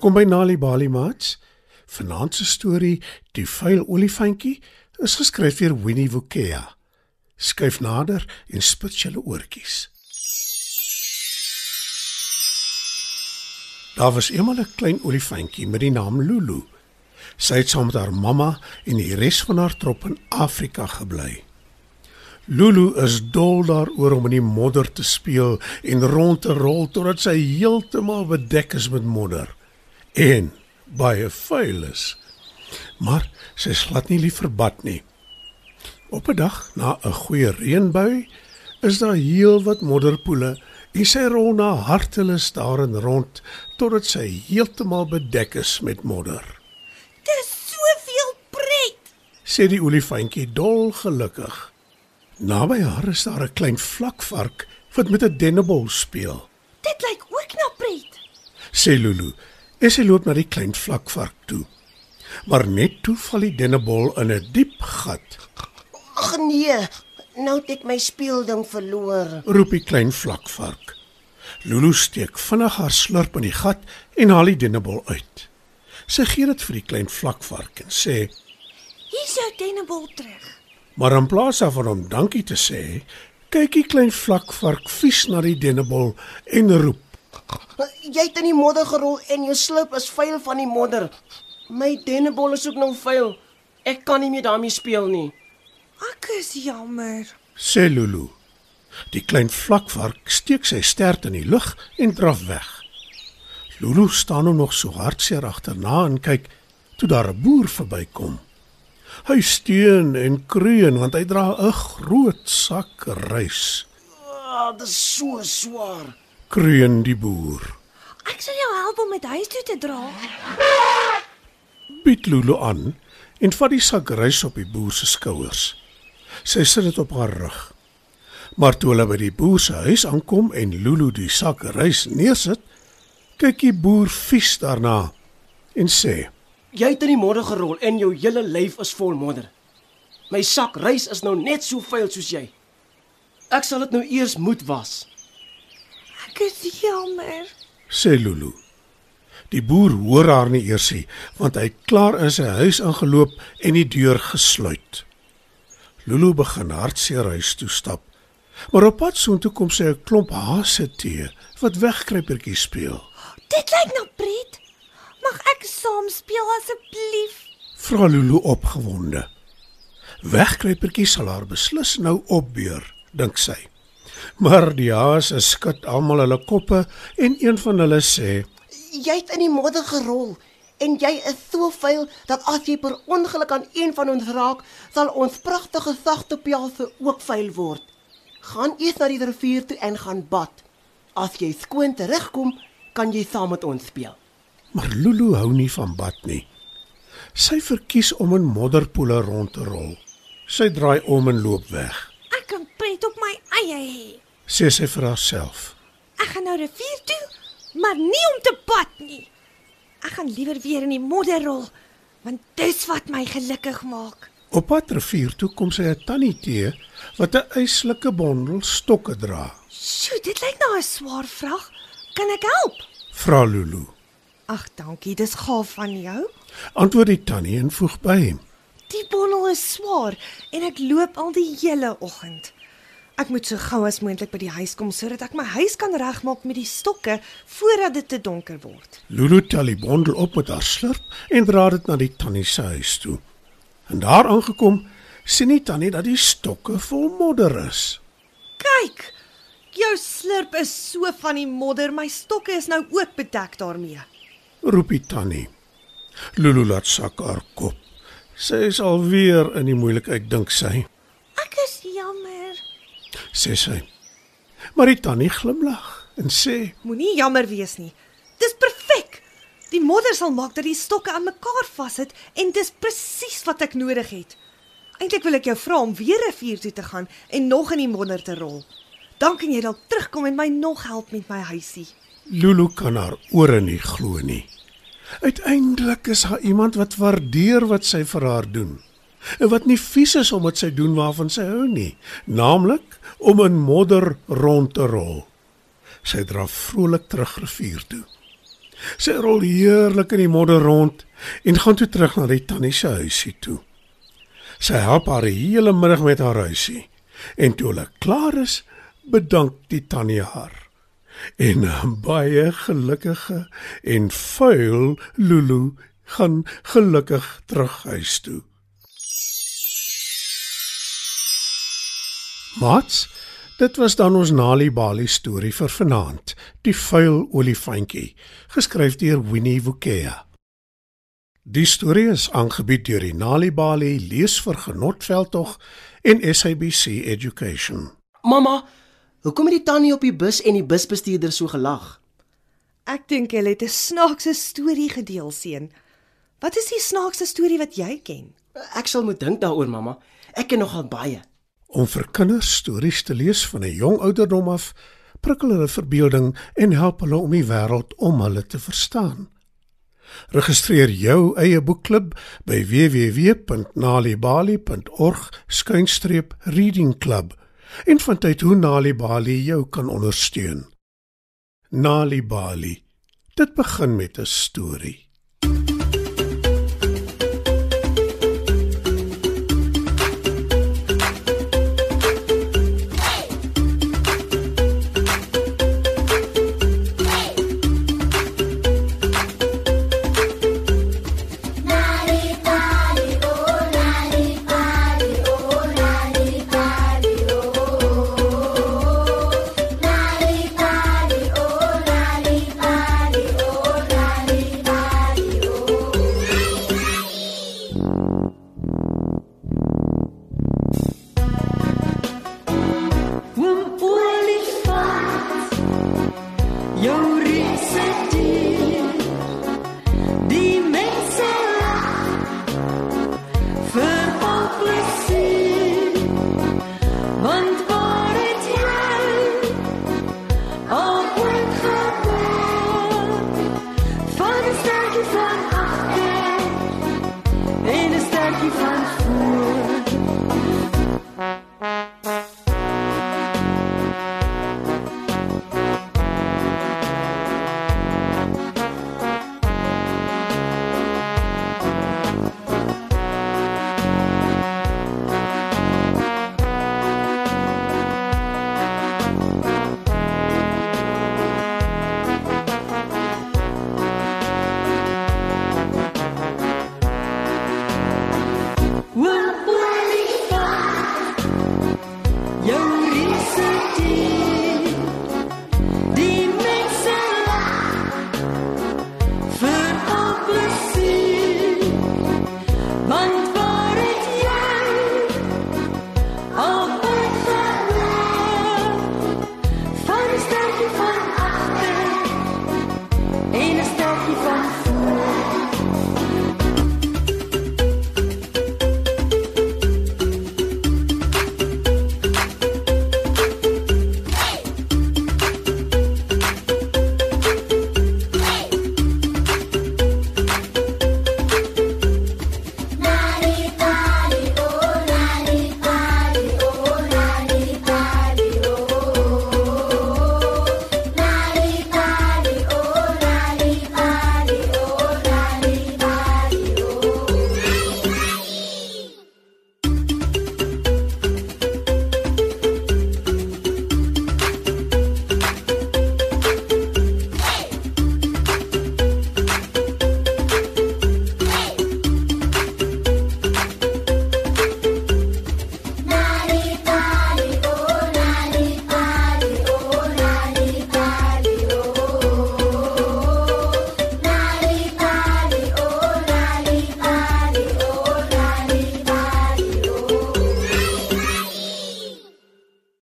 Welkom by Nali Bali Mats. Vanaand se storie, Die vuil olifantjie, is geskryf deur Winnie Wukea. Skuif nader en spit julle oortjies. Daar was eendag 'n klein olifantjie met die naam Lulu. Sy het saam met haar mamma en die res van haar trop in Afrika gebly. Lulu is dol daaroor om in die modder te speel en rond te rol totdat sy heeltemal bedek is met modder en baie vuil is. Maar sy is glad nie lief vir bad nie. Op 'n dag na 'n goeie reënbui is daar heelwat modderpoele en sy rol na hartelus daarin rond totdat sy heeltemal bedek is met modder. Dis soveel pret. Sê die olifantjie dol gelukkig. Naby haar is daar 'n klein vlakvark wat met 'n dennebol speel. Dit lyk ook na pret. Sê Lulu, en sy loop na die klein vlakvark toe. Maar net toe val die dennebol in 'n diep gat. Ag nee, nou het ek my speelding verloor. Roep die klein vlakvark. Lulu steek vinnig haar slurp in die gat en haal die dennebol uit. Sy gee dit vir die klein vlakvark en sê: Hier's jou dennebol terug. "Maar in plaas daarvan om dankie te sê, kyk die klein vlakvark vies na die dennebol en roep: Jy het in die modder gerol en jou slip is vuil van die modder. My dennebol is ook nou vuil. Ek kan nie meer daarmee speel nie. Ek is jammer. sê Lulu. Die klein vlakvark steek sy stert in die lug en draf weg. Lulu staan nou nog so hartseer agterna en kyk toe daar 'n boer verbykom. Hy steun en kreun want hy dra 'n groot sak rys. Ah, dit is so swaar. Kreun die boer. Ek sal jou help om dit huis toe te dra. Bied Lulu aan en vat die sak rys op die boer se skouers. Sy sit dit op haar rug. Maar toe hulle by die boer se huis aankom en Lulu die sak rys neersit, kyk die boer vies daarna en sê: Jy het in die modder gerol en jou hele lyf is vol modder. My sak rys is nou net so vuil soos jy. Ek sal dit nou eers moet was. Ek is jammer. sê Lulu. Die boer hoor haar nie eers nie, want hy het klaar in sy huis ingeloop en die deur gesluit. Lulu begin hartseer huis toe stap. Maar op pad soontoe kom sy 'n klomp hase te wat wegkruipertjie speel. Dit lyk na pret. Mag ek saam speel asseblief? Vra Lulu opgewonde. Wegkruipertjie sal haar beslis nou opbeur, dink sy. Maar die hase skud almal hulle koppe en een van hulle sê: Jy het in die modder gerol en jy is so vuil dat as jy per ongeluk aan een van ons raak, sal ons pragtige sagte pelse ook vuil word. Gaan eers na die rivier toe en gaan bad. As jy skoon terugkom, kan jy saam met ons speel. Maar Lulu hou nie van bad nie. Sy verkies om in modderpoele rond te rol. Sy draai om en loop weg. Ek kan pret op my eie hê. Sê sy vir haarself. Ek gaan nou rivier toe, maar nie om te bad nie. Ek gaan liewer weer in die modder rol, want dis wat my gelukkig maak. Op pad rivier toe kom sy 'n tannie te wat 'n eislike bondel stokke dra. Sjoe, dit lyk na 'n swaar vrag. Kan ek help? Vra Lulu. Ag, dankie, dis gaaf van jou. Antwoord die tannie en voeg by: Die bondel is swaar en ek loop al die hele oggend. Ek moet so gou as moontlik by die huis kom sodat ek my huis kan regmaak met die stokke voordat dit te donker word. Lulu tel die bondel op met haar slurp en dra dit na die tannie se huis toe. En daar aangekom, sien die tannie dat die stokke vol modder is. Kyk, jou slurp is so van die modder, my stokke is nou ook bedek daarmee. roep die tannie. Lulu laat sak haar kop. Sy is alweer in die moeilikheid dink sy. Sê sy. Maar die tannie glimlag en sê: Moenie jammer wees nie. Dis perfek. Die modder sal maak dat die stokke aan mekaar vashit en dis presies wat ek nodig het. Eintlik wil ek jou vra om weer rivier toe te gaan en nog in die modder te rol. Dan kan jy dalk terugkom en my nog help met my huisie. Lulu kan haar ore nie glo nie. Uiteindelik is daar iemand wat waardeer wat sy vir haar doen. En wat nie vies is om wat sy doen waarvan sy hou nie, naamlik om in modder rond te rol. Sy draf vrolik terug rivier toe. Sy rol heerlik in die modder rond en gaan toe terug na die tannie se huisie toe. Sy help haar die hele middag met haar huisie en toe hulle klaar is, bedank die tannie haar. En 'n baie gelukkige en vuil Lulu gaan gelukkig terug huis toe. Mats, dit was dan ons Nali Bali storie vir vanaand, Die vuil olifantjie, geskryf deur Winnie Wukea. Die storie is aangebied deur die Nali Bali lees vir genotveldtog en SABC Education. Mamma, hoekom het die tannie op die bus en die busbestuurder so gelag? Ek dink hulle het 'n snaakse storie gedeel, seun. Wat is die snaakse storie wat jy ken? Ek sal moet dink daaroor, mamma. Ek ken nogal baie. Om vir kinders stories te lees van 'n jong ouderdom af, prikkel hulle verbeelding en help hulle om die wêreld om hulle te verstaan. Registreer jou eie boekklub by www.nalibali.org/reading club en vind uit hoe Nalibali jou kan ondersteun. Nalibali. Dit begin met 'n storie. inside.